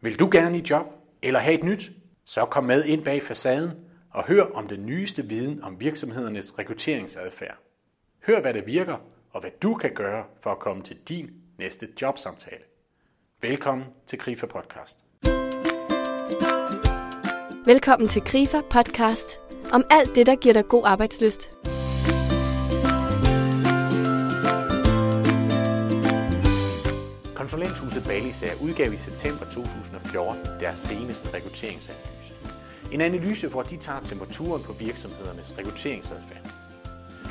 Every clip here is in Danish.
Vil du gerne i job eller have et nyt? Så kom med ind bag facaden og hør om den nyeste viden om virksomhedernes rekrutteringsadfærd. Hør, hvad det virker og hvad du kan gøre for at komme til din næste jobsamtale. Velkommen til Grifa Podcast. Velkommen til Grifer Podcast om alt det, der giver dig god arbejdsløst. Konsulenthuset Balisager udgav i september 2014 deres seneste rekrutteringsanalyse. En analyse, hvor de tager temperaturen på virksomhedernes rekrutteringsadfærd.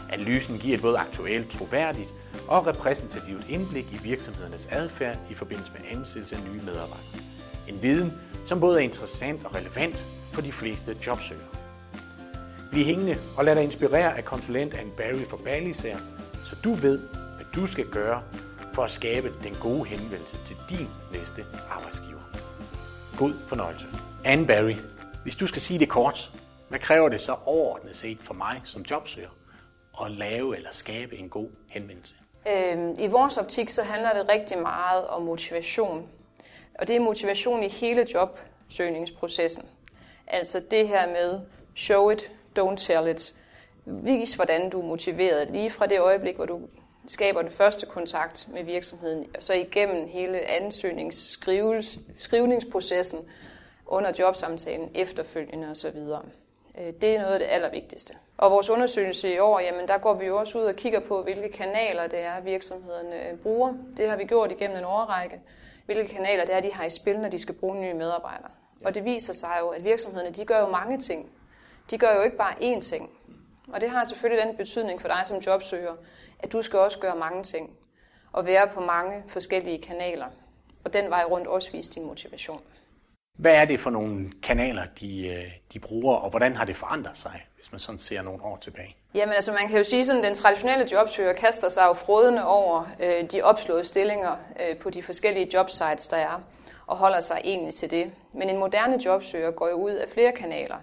Analysen giver et både aktuelt, troværdigt og repræsentativt indblik i virksomhedernes adfærd i forbindelse med ansættelse af nye medarbejdere. En viden, som både er interessant og relevant for de fleste jobsøgere. Bliv hængende og lad dig inspirere af konsulent Anne Barry for Balisager, så du ved, hvad du skal gøre for at skabe den gode henvendelse til din næste arbejdsgiver. God fornøjelse. Anne Barry, hvis du skal sige det kort, hvad kræver det så overordnet set for mig som jobsøger at lave eller skabe en god henvendelse? Øhm, I vores optik så handler det rigtig meget om motivation. Og det er motivation i hele jobsøgningsprocessen. Altså det her med show it, don't tell it. Vis, hvordan du er motiveret lige fra det øjeblik, hvor du skaber den første kontakt med virksomheden, og så igennem hele ansøgningsskrivningsprocessen under jobsamtalen efterfølgende osv. Øh, det er noget af det allervigtigste. Og vores undersøgelse i år, jamen der går vi jo også ud og kigger på, hvilke kanaler det er, virksomhederne bruger. Det har vi gjort igennem en årrække. Hvilke kanaler det er, de har i spil, når de skal bruge nye medarbejdere. Og det viser sig jo, at virksomhederne de gør jo mange ting. De gør jo ikke bare én ting. Og det har selvfølgelig den betydning for dig som jobsøger, at du skal også gøre mange ting. Og være på mange forskellige kanaler. Og den vej rundt også vise din motivation. Hvad er det for nogle kanaler, de, øh, de bruger, og hvordan har det forandret sig, hvis man sådan ser nogle år tilbage? Jamen altså man kan jo sige, at den traditionelle jobsøger kaster sig jo frodende over øh, de opslåede stillinger øh, på de forskellige jobsites, der er, og holder sig egentlig til det. Men en moderne jobsøger går jo ud af flere kanaler.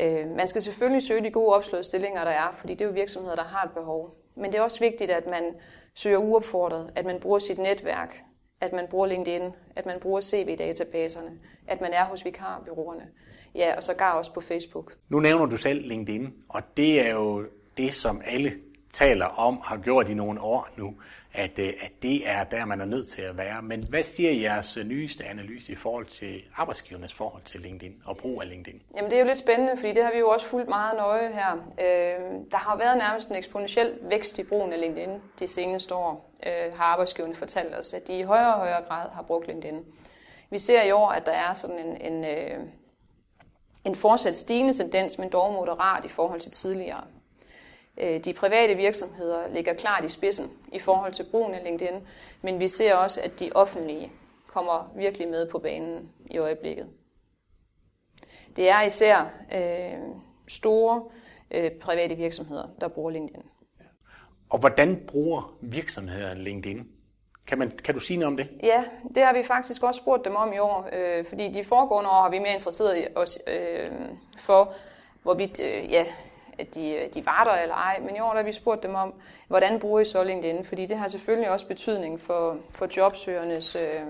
Øh, man skal selvfølgelig søge de gode opslåede stillinger, der er, fordi det er jo virksomheder, der har et behov. Men det er også vigtigt, at man søger uopfordret, at man bruger sit netværk, at man bruger LinkedIn, at man bruger CV-databaserne, at man er hos vikarbyråerne, ja, og sågar også på Facebook. Nu nævner du selv LinkedIn, og det er jo det, som alle taler om, har gjort i nogle år nu, at, øh, at det er der, man er nødt til at være. Men hvad siger jeres øh, nyeste analyse i forhold til arbejdsgivernes forhold til LinkedIn og brug af LinkedIn? Jamen det er jo lidt spændende, fordi det har vi jo også fulgt meget nøje her. Øh, der har været nærmest en eksponentiel vækst i brugen af LinkedIn de seneste år, øh, har arbejdsgiverne fortalt os, at de i højere og højere grad har brugt LinkedIn. Vi ser i år, at der er sådan en, en, øh, en fortsat stigende tendens, men dog moderat i forhold til tidligere. Øh, de private virksomheder ligger klart i spidsen i forhold til brugen af LinkedIn, men vi ser også, at de offentlige kommer virkelig med på banen i øjeblikket. Det er især øh, store øh, private virksomheder, der bruger LinkedIn. Og hvordan bruger virksomhederne LinkedIn? Kan, man, kan du sige noget om det? Ja, det har vi faktisk også spurgt dem om i år, øh, fordi de foregående år har vi mere interesseret os øh, for, hvorvidt øh, ja, at de, de var der eller ej, men i år har vi spurgt dem om, hvordan bruger I så LinkedIn? Fordi det har selvfølgelig også betydning for, for jobsøgernes, øh,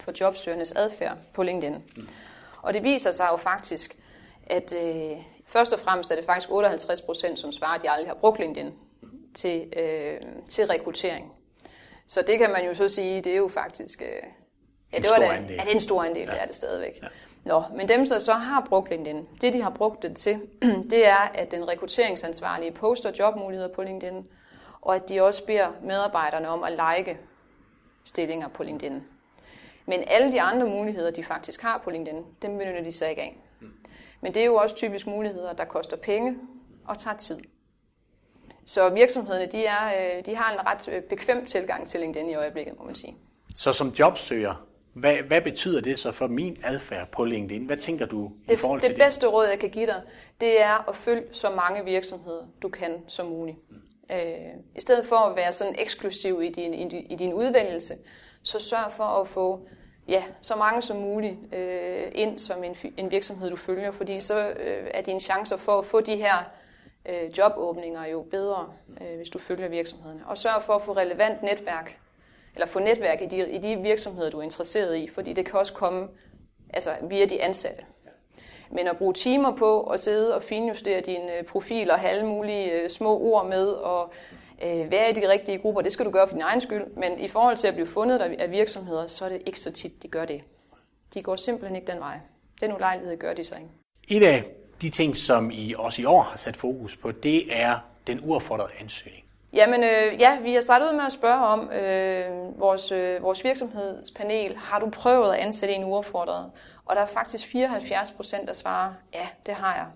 for jobsøgernes adfærd på LinkedIn. Mm. Og det viser sig jo faktisk, at øh, først og fremmest er det faktisk 58 procent, som svarer, at de aldrig har brugt LinkedIn til, øh, til rekruttering. Så det kan man jo så sige, det er jo faktisk... Øh, ja, det var det, ja, det er en stor andel, ja. det er det stadigvæk. Ja. Nå, men dem, der så har brugt LinkedIn, det de har brugt det til, det er, at den rekrutteringsansvarlige poster jobmuligheder på LinkedIn, og at de også beder medarbejderne om at like stillinger på LinkedIn. Men alle de andre muligheder, de faktisk har på LinkedIn, dem benytter de sig ikke af. Men det er jo også typisk muligheder, der koster penge og tager tid. Så virksomhederne, de, er, øh, de har en ret øh, bekvem tilgang til LinkedIn i øjeblikket, må man sige. Så som jobsøger, hvad, hvad betyder det så for min adfærd på LinkedIn? Hvad tænker du det, i forhold til det? Det bedste råd, jeg kan give dig, det er at følge så mange virksomheder, du kan som muligt. Mm. Øh, I stedet for at være sådan eksklusiv i din, i, i din udvælgelse, så sørg for at få ja, så mange som muligt øh, ind som en, en virksomhed, du følger, fordi så øh, er dine chancer for at få de her øh, jobåbninger jo bedre, øh, hvis du følger virksomhederne. Og sørg for at få relevant netværk eller få netværk i de, i de virksomheder, du er interesseret i, fordi det kan også komme altså, via de ansatte. Men at bruge timer på at sidde og finjustere din øh, profil og have alle mulige øh, små ord med og øh, være i de rigtige grupper, det skal du gøre for din egen skyld. Men i forhold til at blive fundet af virksomheder, så er det ikke så tit, de gør det. De går simpelthen ikke den vej. Den ulejlighed gør de så ikke. Et af de ting, som I også i år har sat fokus på, det er den uaffordrede ansøgning. Jamen øh, ja, vi har startet ud med at spørge om øh, vores, øh, vores virksomhedspanel. Har du prøvet at ansætte en uaffordret? Og der er faktisk 74 procent, der svarer, ja, det har jeg.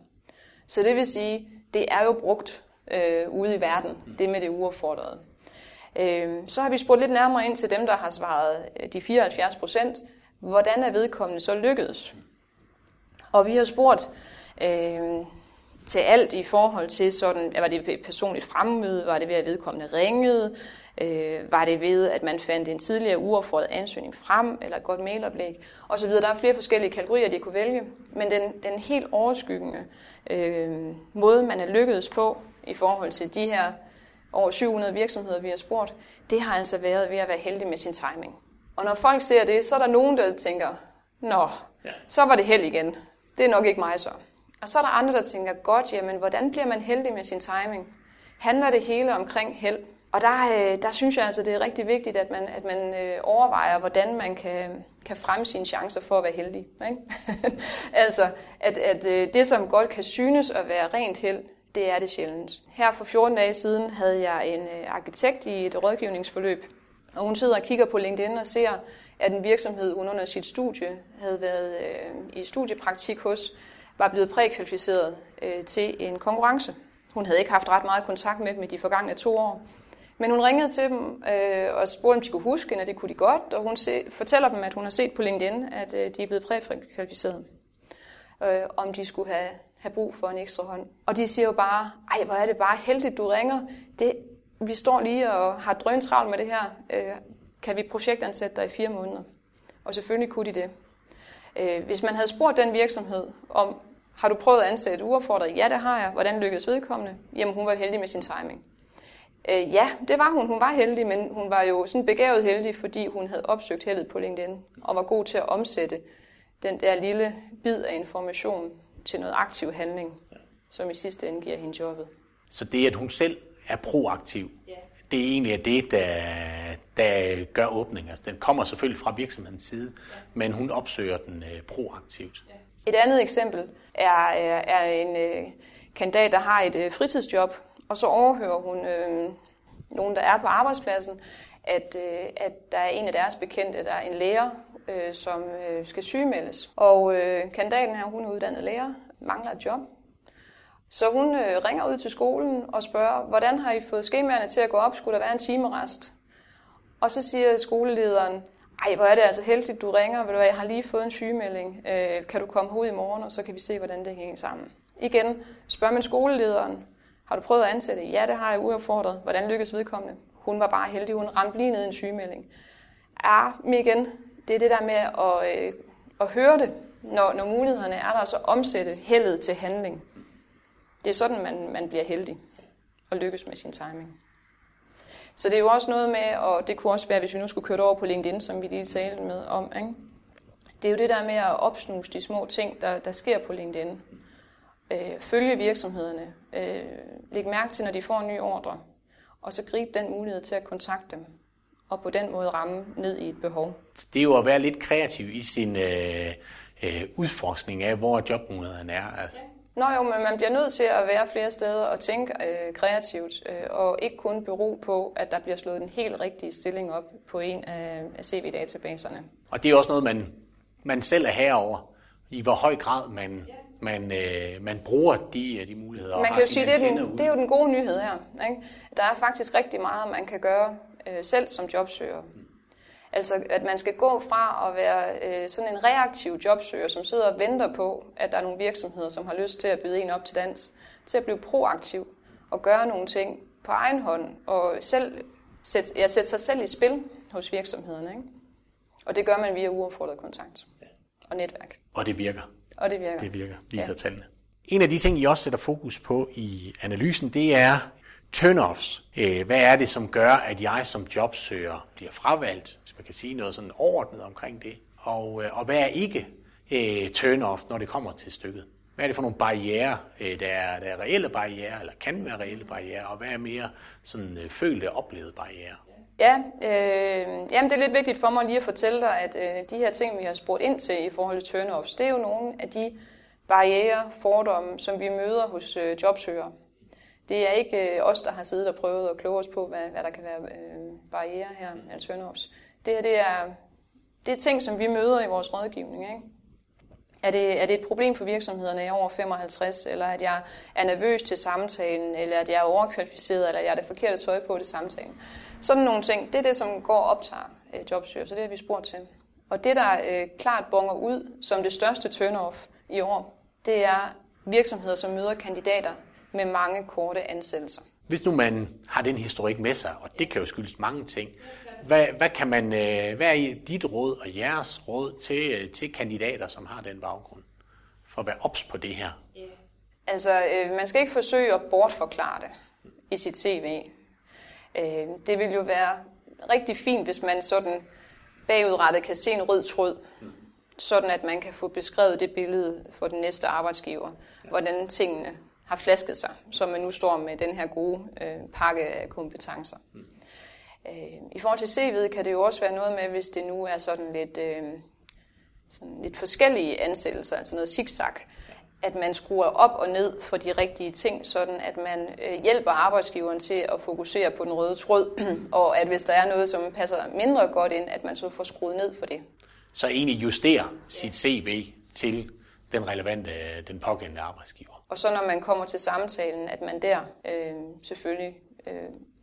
Så det vil sige, det er jo brugt øh, ude i verden, det med det uaffordrede. Øh, så har vi spurgt lidt nærmere ind til dem, der har svaret øh, de 74 procent. Hvordan er vedkommende så lykkedes? Og vi har spurgt øh, til alt i forhold til sådan, var det personligt fremmøde, var det ved at vedkommende ringede, øh, var det ved, at man fandt en tidligere uaffordret ansøgning frem, eller et godt mailoplæg, osv. Der er flere forskellige kategorier, de kunne vælge, men den, den helt overskyggende øh, måde, man er lykkedes på i forhold til de her over 700 virksomheder, vi har spurgt, det har altså været ved at være heldig med sin timing. Og når folk ser det, så er der nogen, der tænker, nå, ja. så var det held igen. Det er nok ikke mig så. Og så er der andre, der tænker, godt, jamen, hvordan bliver man heldig med sin timing? Handler det hele omkring held? Og der, øh, der synes jeg altså, det er rigtig vigtigt, at man, at man øh, overvejer, hvordan man kan, kan fremme sine chancer for at være heldig. Ikke? altså, at, at øh, det, som godt kan synes at være rent held, det er det sjældent. Her for 14 dage siden havde jeg en øh, arkitekt i et rådgivningsforløb, og hun sidder og kigger på LinkedIn og ser, at en virksomhed, hun under sit studie havde været øh, i studiepraktik hos, var blevet prækvalificeret øh, til en konkurrence. Hun havde ikke haft ret meget kontakt med dem i de forgangne to år. Men hun ringede til dem øh, og spurgte, om de kunne huske hende, og det kunne de godt. Og hun se, fortæller dem, at hun har set på LinkedIn, at øh, de er blevet prækvalificeret. Øh, om de skulle have, have brug for en ekstra hånd. Og de siger jo bare, ej, hvor er det bare heldigt, du ringer. Det, vi står lige og har drøntravlt med det her. Øh, kan vi projektansætte dig i fire måneder? Og selvfølgelig kunne de det. Øh, hvis man havde spurgt den virksomhed om, har du prøvet at ansætte uaffordret? Ja, det har jeg. Hvordan lykkedes vedkommende? Jamen, hun var heldig med sin timing. Øh, ja, det var hun. Hun var heldig, men hun var jo sådan begavet heldig, fordi hun havde opsøgt heldet på LinkedIn og var god til at omsætte den der lille bid af information til noget aktiv handling, som i sidste ende giver hende jobbet. Så det, at hun selv er proaktiv, ja. det er egentlig det, der, der gør åbning. Altså, den kommer selvfølgelig fra virksomhedens side, ja. men hun opsøger den øh, proaktivt. Ja. Et andet eksempel er, er, er en øh, kandidat, der har et øh, fritidsjob, og så overhører hun øh, nogen, der er på arbejdspladsen, at, øh, at der er en af deres bekendte, der er en lærer, øh, som øh, skal sygemeldes. Og øh, kandidaten her, hun er uddannet lærer, mangler et job. Så hun øh, ringer ud til skolen og spørger, hvordan har I fået skemaerne til at gå op? Skulle der være en timerest? Og så siger skolelederen, ej, hvor er det altså heldigt, du ringer. Ved du hvad, jeg har lige fået en sygemelding. Øh, kan du komme ud i morgen, og så kan vi se, hvordan det hænger sammen. Igen, spørger man skolelederen. Har du prøvet at ansætte? Ja, det har jeg uopfordret. Hvordan lykkes vedkommende? Hun var bare heldig, hun ramte lige ned i en sygemelding. Ja, men igen, det er det der med at, øh, at høre det, når, når mulighederne er der, så omsætte heldet til handling. Det er sådan, man, man bliver heldig og lykkes med sin timing. Så det er jo også noget med, og det kunne også være, hvis vi nu skulle køre over på LinkedIn, som vi lige talte med om, ikke? det er jo det der med at opsnuse de små ting, der, der sker på LinkedIn. Øh, følge virksomhederne. Øh, læg mærke til, når de får en ny ordre. Og så gribe den mulighed til at kontakte dem. Og på den måde ramme ned i et behov. Det er jo at være lidt kreativ i sin øh, øh, udforskning af, hvor jobmulighederne er. Altså. Ja. Nå jo, men man bliver nødt til at være flere steder og tænke øh, kreativt, øh, og ikke kun bero på, at der bliver slået den helt rigtige stilling op på en af, CV-databaserne. Og det er også noget, man, man selv er herover i hvor høj grad man, ja. man, øh, man bruger de, de muligheder. Man kan jo sige, det er, den, det er jo den gode nyhed her. Ikke? Der er faktisk rigtig meget, man kan gøre øh, selv som jobsøger. Altså, at man skal gå fra at være øh, sådan en reaktiv jobsøger, som sidder og venter på, at der er nogle virksomheder, som har lyst til at byde en op til dans, til at blive proaktiv og gøre nogle ting på egen hånd, og selv sætte, ja, sætte sig selv i spil hos virksomhederne. Ikke? Og det gør man via uaffordret kontakt og netværk. Og det virker. Og det virker. Det virker, viser ja. tallene. En af de ting, I også sætter fokus på i analysen, det er turn-offs. Øh, hvad er det, som gør, at jeg som jobsøger bliver fravalgt, hvis man kan sige noget sådan overordnet omkring det? Og, øh, og hvad er ikke øh, turn-off, når det kommer til stykket? Hvad er det for nogle barriere, der er, der er reelle barriere, eller kan være reelle barriere, og hvad er mere sådan følte og oplevede barriere? Ja, øh, jamen det er lidt vigtigt for mig lige at fortælle dig, at øh, de her ting, vi har spurgt ind til i forhold til turn-offs, det er jo nogle af de barriere, fordomme, som vi møder hos øh, jobsøgere. Det er ikke øh, os, der har siddet og prøvet at kloge os på, hvad, hvad der kan være øh, barriere her, eller turn-offs. Det her, det er, det er ting, som vi møder i vores rådgivning. Ikke? Er det, er det et problem for virksomhederne, jeg er over 55, eller at jeg er nervøs til samtalen, eller at jeg er overkvalificeret, eller at jeg er det forkerte tøj på til samtalen? Sådan nogle ting, det er det, som går og optager øh, jobsøger, så det har vi spurgt til. Og det, der øh, klart bonger ud som det største turn-off i år, det er virksomheder, som møder kandidater med mange korte ansættelser. Hvis nu man har den historik med sig, og det kan jo skyldes mange ting, hvad, hvad, kan man, øh, hvad er dit råd og jeres råd til, øh, til kandidater, som har den baggrund, for at være ops på det her? Yeah. Altså, øh, man skal ikke forsøge at bortforklare det i sit CV. Øh, det vil jo være rigtig fint, hvis man sådan bagudrettet kan se en rød tråd, sådan at man kan få beskrevet det billede for den næste arbejdsgiver, hvordan tingene har flasket sig, så man nu står med den her gode øh, pakke af kompetencer. Øh, I forhold til CV'et kan det jo også være noget med, hvis det nu er sådan lidt, øh, sådan lidt forskellige ansættelser, altså noget zigzag, at man skruer op og ned for de rigtige ting, sådan at man øh, hjælper arbejdsgiveren til at fokusere på den røde tråd, og at hvis der er noget, som passer mindre godt ind, at man så får skruet ned for det. Så egentlig justere sit CV til den relevante, den pågældende arbejdsgiver. Og så når man kommer til samtalen, at man der øh, selvfølgelig øh,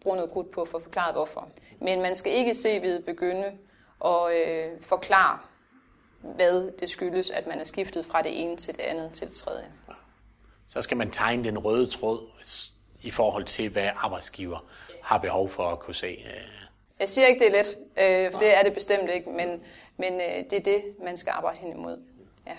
bruger noget krudt på for at forklare hvorfor. Men man skal ikke se ved begynde at øh, forklare, hvad det skyldes, at man er skiftet fra det ene til det andet til det tredje. Så skal man tegne den røde tråd i forhold til, hvad arbejdsgiver har behov for at kunne se. Øh. Jeg siger ikke, det er let, øh, for det er det bestemt ikke, men, men øh, det er det, man skal arbejde hen imod. Ja.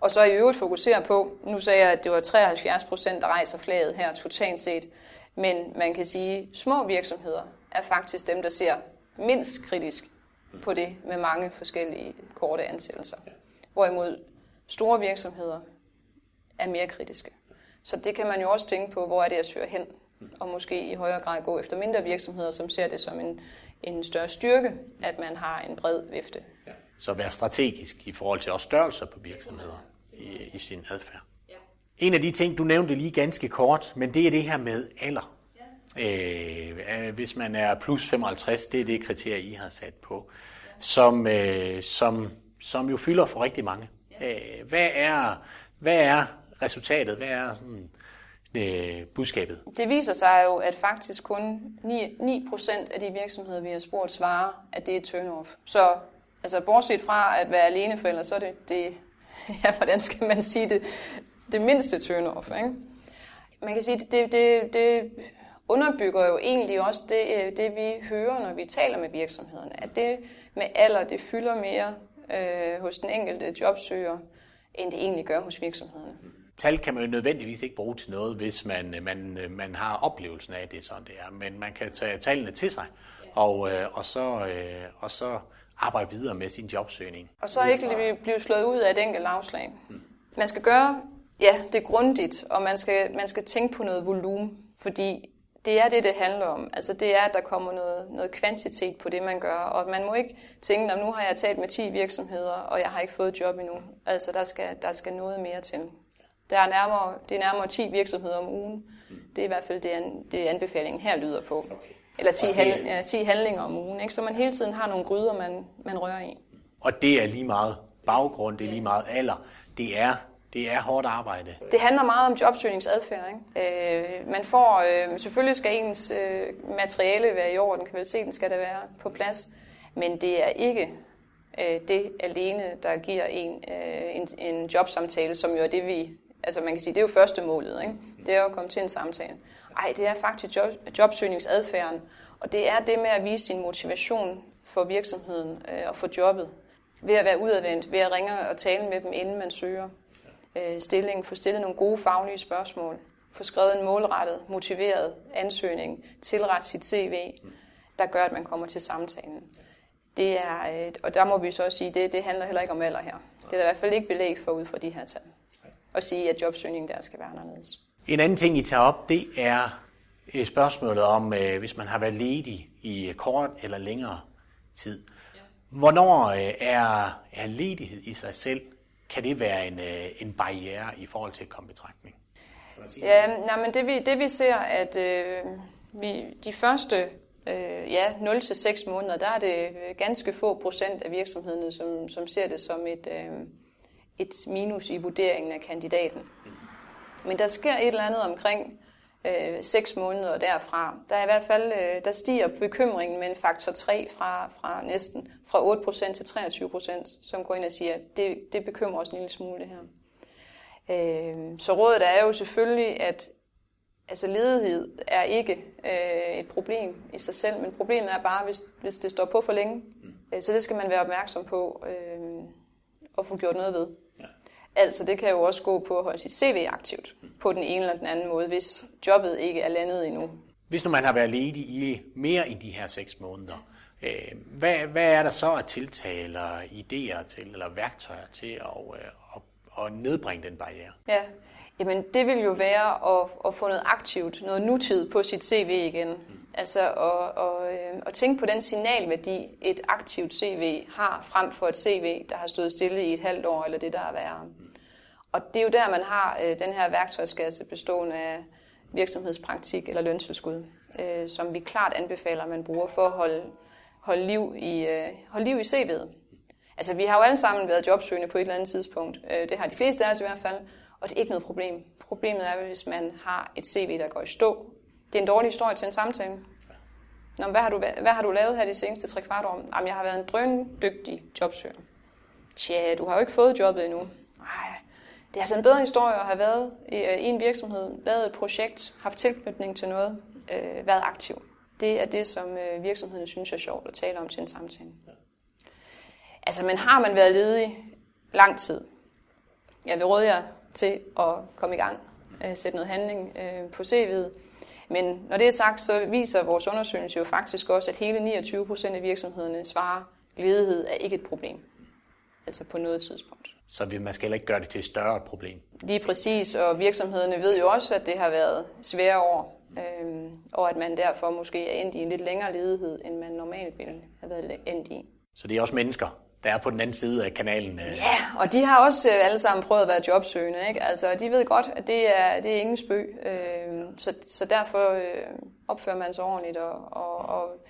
Og så i øvrigt fokusere på, nu sagde jeg, at det var 73 procent, der rejser flaget her totalt set, men man kan sige, at små virksomheder er faktisk dem, der ser mindst kritisk på det med mange forskellige korte ansættelser. Hvorimod store virksomheder er mere kritiske. Så det kan man jo også tænke på, hvor er det, jeg søger hen, og måske i højere grad gå efter mindre virksomheder, som ser det som en, en større styrke, at man har en bred vifte. Så være strategisk i forhold til også størrelser på virksomheder i, i sin adfærd. En af de ting, du nævnte lige ganske kort, men det er det her med alder. Øh, hvis man er plus 55, det er det kriterie, I har sat på, som, øh, som, som jo fylder for rigtig mange. Øh, hvad, er, hvad er resultatet? Hvad er sådan, øh, budskabet? Det viser sig jo, at faktisk kun 9, 9 af de virksomheder, vi har spurgt, svarer, at det er turn-off. Så altså, bortset fra at være aleneforælder, så er det, det ja, hvordan skal man sige det, det mindste turn-off. Ikke? Man kan sige, det, det, det underbygger jo egentlig også det, øh, det, vi hører, når vi taler med virksomhederne. At det med alder, det fylder mere øh, hos den enkelte jobsøger, end det egentlig gør hos virksomhederne. Tal kan man jo nødvendigvis ikke bruge til noget, hvis man, man, man har oplevelsen af, at det er sådan, det er. Men man kan tage tallene til sig, og, øh, og, så, og så arbejde videre med sin jobsøgning. Og så ikke blive slået ud af et enkelt afslag. Man skal gøre ja, det grundigt, og man skal, man skal tænke på noget volumen, fordi det er det, det handler om. Altså det er, at der kommer noget, noget kvantitet på det, man gør. Og man må ikke tænke, at nu har jeg talt med 10 virksomheder, og jeg har ikke fået job endnu. Altså der skal, der skal noget mere til. Der er nærmere, det er nærmere 10 virksomheder om ugen. Det er i hvert fald det, det anbefalingen her lyder på. Eller 10, handl- ja, 10 handlinger om ugen. Ikke? Så man hele tiden har nogle gryder, man, man rører i. Og det er lige meget baggrund, det er lige meget alder. Det er det er hårdt arbejde. Det handler meget om jobsøgningsadfærd. Ikke? Øh, man får, øh, selvfølgelig skal ens øh, materiale være i orden, kvaliteten skal der være på plads, men det er ikke øh, det alene, der giver en, øh, en, en jobsamtale, som jo er det, vi... Altså man kan sige, det er jo første målet, ikke? det er at komme til en samtale. Ej, det er faktisk job, jobsøgningsadfærden, og det er det med at vise sin motivation for virksomheden øh, og for jobbet, ved at være udadvendt, ved at ringe og tale med dem, inden man søger øh, stilling, få stillet nogle gode faglige spørgsmål, få skrevet en målrettet, motiveret ansøgning, tilret sit CV, der gør, at man kommer til samtalen. Det er, øh, og der må vi så også sige, det, det handler heller ikke om alder her. Det er der i hvert fald ikke belæg for ud fra de her tal. At sige, at jobsøgningen der skal være anderledes. En anden ting, I tager op, det er spørgsmålet om, øh, hvis man har været ledig i kort eller længere tid. Hvornår øh, er, er ledighed i sig selv, kan det være en, øh, en barriere i forhold til kombetragtning? Ja, nej, men det vi, det vi ser, at øh, vi, de første øh, ja, 0-6 måneder, der er det ganske få procent af virksomhederne, som, som ser det som et, øh, et minus i vurderingen af kandidaten. Men der sker et eller andet omkring øh, 6 måneder derfra. Der er i hvert fald, øh, der stiger bekymringen med en faktor 3 fra, fra næsten fra 8% til 23%, som går ind og siger, at det, det bekymrer os en lille smule det her. Øh, så rådet er jo selvfølgelig, at altså ledighed er ikke øh, et problem i sig selv, men problemet er bare, hvis, hvis det står på for længe. Mm. Så det skal man være opmærksom på øh, og få gjort noget ved. Ja. Altså det kan jo også gå på at holde sit CV aktivt på den ene eller den anden måde, hvis jobbet ikke er landet endnu. Hvis nu man har været ledig i mere end de her seks måneder, øh, hvad, hvad er der så af tiltag eller idéer til, eller værktøjer til at, øh, at at nedbringe den barriere? Ja, Jamen, det vil jo være at, at få noget aktivt, noget nutid på sit CV igen. Mm. Altså at, at, øh, at tænke på den signalværdi, et aktivt CV har, frem for et CV, der har stået stille i et halvt år, eller det, der er værre. Mm. Og det er jo der, man har øh, den her værktøjskasse bestående af virksomhedspraktik eller løntilskud, øh, som vi klart anbefaler, at man bruger for at holde, holde liv i, holde liv i CV'et. Altså, vi har jo alle sammen været jobsøgende på et eller andet tidspunkt. Øh, det har de fleste af os i hvert fald. Og det er ikke noget problem. Problemet er, hvis man har et CV, der går i stå. Det er en dårlig historie til en samtale. Nå, hvad, har du, hvad har du lavet her de seneste tre kvart år? Jamen, jeg har været en drøndygtig jobsøger. Tja, du har jo ikke fået jobbet endnu. Ej, det er altså en bedre historie at have været i, i en virksomhed, lavet et projekt, haft tilknytning til noget, øh, været aktiv. Det er det, som øh, virksomhederne synes er sjovt at tale om til en samtale. Altså, men har man været ledig lang tid, jeg vil råde jer til at komme i gang, øh, sætte noget handling øh, på CV'et. Men når det er sagt, så viser vores undersøgelse jo faktisk også, at hele 29 procent af virksomhederne svarer, at ledighed er ikke et problem. Altså på noget tidspunkt. Så man skal heller ikke gøre det til et større problem? Lige præcis, og virksomhederne ved jo også, at det har været svære år, øh, og at man derfor måske er endt i en lidt længere ledighed, end man normalt ville have været endt i. Så det er også mennesker, der er på den anden side af kanalen. Øh. Ja, og de har også øh, alle sammen prøvet at være jobsøgende. Ikke? Altså, de ved godt, at det er, det er ingen spøg. Øh, så, så derfor opfører man sig ordentligt og, og, og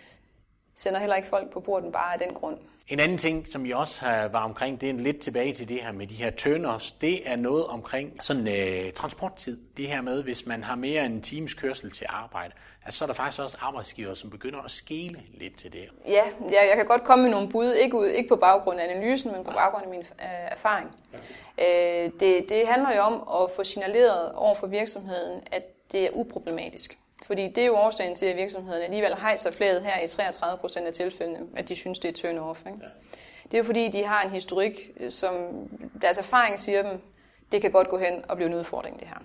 sender heller ikke folk på borden bare af den grund. En anden ting, som jeg også har var omkring, det er lidt tilbage til det her med de her turners. Det er noget omkring sådan øh, transporttid. Det her med, hvis man har mere end en times kørsel til arbejde, altså, så er der faktisk også arbejdsgiver, som begynder at skele lidt til det. Ja, ja jeg kan godt komme med nogle bud, ikke, ud, ikke på baggrund af analysen, men på baggrund af min øh, erfaring. Ja. Øh, det, det handler jo om at få signaleret over for virksomheden, at det er uproblematisk. Fordi det er jo årsagen til, at virksomhederne alligevel hejser flaget her i 33 procent af tilfældene, at de synes, det er turn off. Ikke? Ja. Det er jo fordi, de har en historik, som deres erfaring siger dem, det kan godt gå hen og blive en udfordring, det her.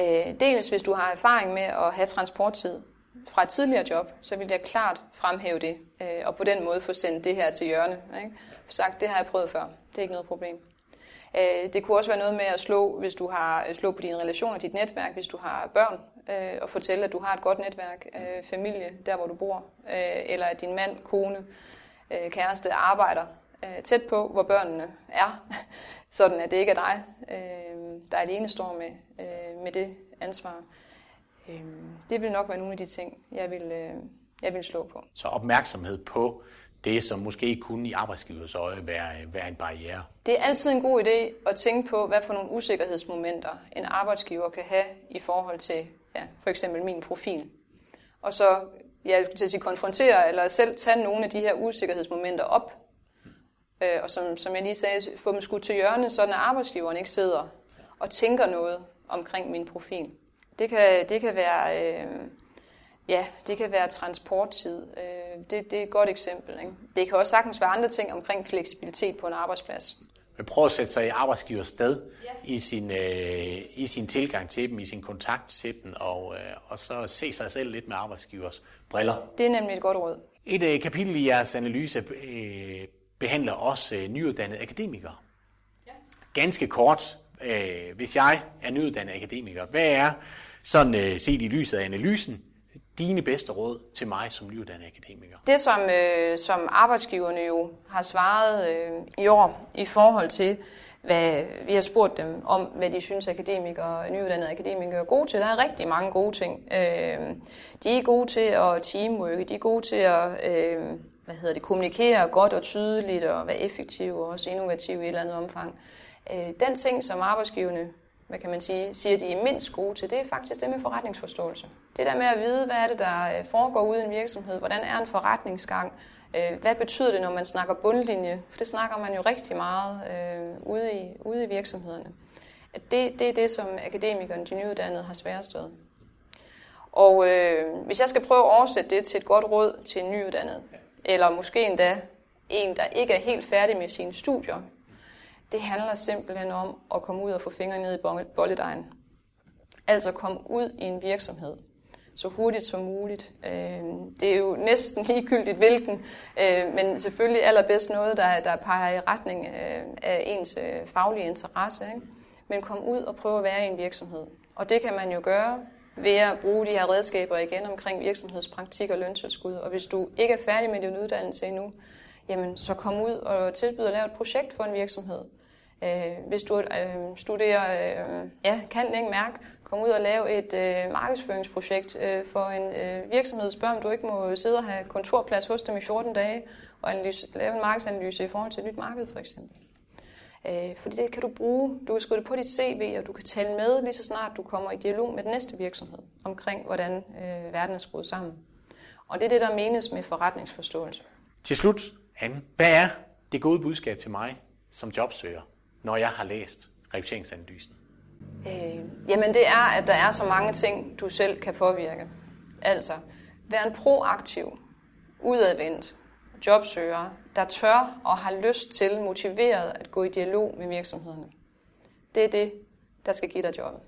Øh, dels hvis du har erfaring med at have transporttid fra et tidligere job, så ville jeg klart fremhæve det, øh, og på den måde få sendt det her til hjørne. Ikke? For sagt, det har jeg prøvet før, det er ikke noget problem. Øh, det kunne også være noget med at slå, hvis du har øh, slå på dine relationer, dit netværk, hvis du har børn, øh, og fortælle, at du har et godt netværk, øh, familie, der hvor du bor, øh, eller at din mand, kone, øh, kæreste arbejder øh, tæt på, hvor børnene er, sådan at det ikke er dig, øh, der alene står med, øh, med det ansvar. Øh, det vil nok være nogle af de ting, jeg vil, øh, jeg vil slå på. Så opmærksomhed på det, som måske kunne i arbejdsgivers øje være, være en barriere. Det er altid en god idé at tænke på, hvad for nogle usikkerhedsmomenter en arbejdsgiver kan have i forhold til ja, for eksempel min profil. Og så ja, til at sige, konfrontere eller selv tage nogle af de her usikkerhedsmomenter op, øh, og som, som jeg lige sagde, få dem skudt til hjørne, så at arbejdsgiveren ikke sidder og tænker noget omkring min profil. Det kan, det kan være... Øh, Ja, det kan være transporttid. Øh, det, det er et godt eksempel. Ikke? Det kan også sagtens være andre ting omkring fleksibilitet på en arbejdsplads. Men prøv at sætte sig i arbejdsgivers sted ja. i, sin, øh, i sin tilgang til dem, i sin kontakt til dem, og, øh, og så se sig selv lidt med arbejdsgivers briller. Det er nemlig et godt råd. Et øh, kapitel i jeres analyse øh, behandler også øh, nyuddannede akademikere. Ja. Ganske kort, øh, hvis jeg er nyuddannet akademiker, hvad er, sådan øh, set i lyset af analysen, dine bedste råd til mig som nyuddannet akademiker? Det, som, øh, som arbejdsgiverne jo har svaret øh, i år i forhold til, hvad vi har spurgt dem om, hvad de synes akademikere, nyuddannede akademikere er gode til. Der er rigtig mange gode ting. Øh, de er gode til at teamworke, de er gode til at øh, hvad hedder det, kommunikere godt og tydeligt og være effektive og også innovative i et eller andet omfang. Øh, den ting, som arbejdsgiverne hvad kan man sige, siger, de er mindst gode til, det er faktisk det med forretningsforståelse. Det der med at vide, hvad er det, der øh, foregår ude i en virksomhed, hvordan er en forretningsgang, øh, hvad betyder det, når man snakker bundlinje, for det snakker man jo rigtig meget øh, ude, i, ude i virksomhederne. At det, det er det, som akademikerne, de nyuddannede, har sværest ved. Og øh, hvis jeg skal prøve at oversætte det til et godt råd til en nyuddannet, eller måske endda en, der ikke er helt færdig med sine studier, det handler simpelthen om at komme ud og få fingrene ned i bolledejen. Altså komme ud i en virksomhed så hurtigt som muligt. Øh, det er jo næsten ligegyldigt hvilken, øh, men selvfølgelig allerbedst noget, der, der peger i retning øh, af ens faglige interesse. Ikke? Men kom ud og prøve at være i en virksomhed. Og det kan man jo gøre ved at bruge de her redskaber igen omkring virksomhedspraktik og løntilskud. Og hvis du ikke er færdig med din uddannelse endnu, jamen så kom ud og tilbyd at lave et projekt for en virksomhed. Øh, hvis du øh, studerer øh, ja, kan ikke mærke, kom ud og lave et øh, markedsføringsprojekt øh, for en øh, virksomhed. Spørg om du ikke må sidde og have kontorplads hos dem i 14 dage og analyse, lave en markedsanalyse i forhold til et nyt marked for eksempel. Øh, fordi det kan du bruge. Du kan skrive det på dit CV, og du kan tale med lige så snart du kommer i dialog med den næste virksomhed omkring, hvordan øh, verden er skruet sammen. Og det er det, der menes med forretningsforståelse. Til slut, Anne, hvad er det gode budskab til mig som jobsøger? Når jeg har læst rekrutteringsanalysen? Øh, jamen det er, at der er så mange ting, du selv kan påvirke. Altså, vær en proaktiv, udadvendt jobsøger, der tør og har lyst til, motiveret at gå i dialog med virksomhederne. Det er det, der skal give dig jobbet.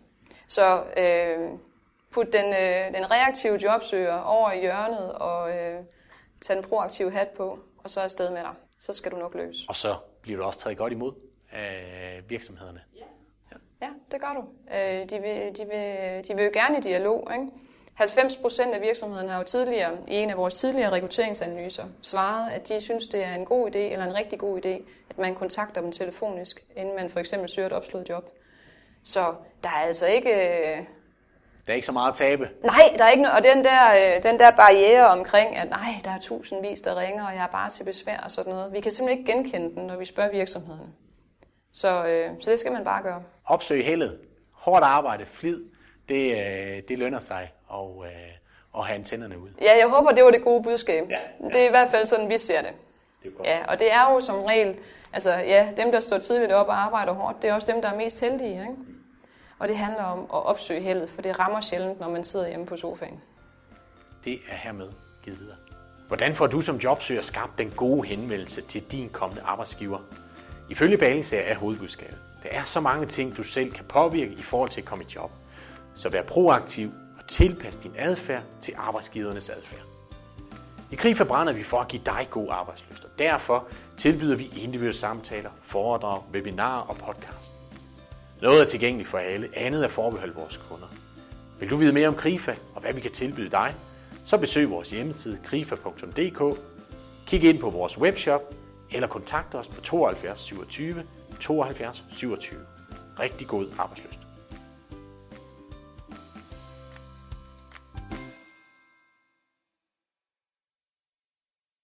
Så øh, put den, øh, den reaktive jobsøger over i hjørnet og øh, tag den proaktive hat på, og så er afsted med dig. Så skal du nok løse. Og så bliver du også taget godt imod af virksomhederne. Ja, ja det gør du. Øh, de vil, de, vil, de vil jo gerne i dialog. Ikke? 90 procent af virksomhederne har jo tidligere, i en af vores tidligere rekrutteringsanalyser, svaret, at de synes, det er en god idé, eller en rigtig god idé, at man kontakter dem telefonisk, inden man for eksempel søger et opslået job. Så der er altså ikke... Der er ikke så meget at tabe. Nej, der er ikke noget. Og den der, øh, den der barriere omkring, at nej, der er tusindvis, der ringer, og jeg er bare til besvær og sådan noget. Vi kan simpelthen ikke genkende den, når vi spørger virksomhederne. Så, øh, så det skal man bare gøre. Opsøg heldet. Hårdt arbejde, flid, det, øh, det lønner sig og, øh, at have antennerne ud. Ja, jeg håber, det var det gode budskab. Ja, ja. Det er i hvert fald sådan, vi ser det. det er godt. Ja, og det er jo som regel, altså ja, dem, der står tidligt op og arbejder hårdt, det er også dem, der er mest heldige. Ikke? Og det handler om at opsøge heldet, for det rammer sjældent, når man sidder hjemme på sofaen. Det er hermed givet videre. Hvordan får du som jobsøger skabt den gode henvendelse til din kommende arbejdsgiver? Ifølge Balingsær er hovedbudskabet. Der er så mange ting, du selv kan påvirke i forhold til at komme i job. Så vær proaktiv og tilpas din adfærd til arbejdsgivernes adfærd. I Krig brænder vi for at give dig god arbejdsløst, og derfor tilbyder vi individuelle samtaler, foredrag, webinarer og podcast. Noget er tilgængeligt for alle, andet er forbeholdt vores kunder. Vil du vide mere om KRIFA og hvad vi kan tilbyde dig, så besøg vores hjemmeside krifa.dk, kig ind på vores webshop eller kontakt os på 72 27 72 27. Rigtig god arbejdsløst.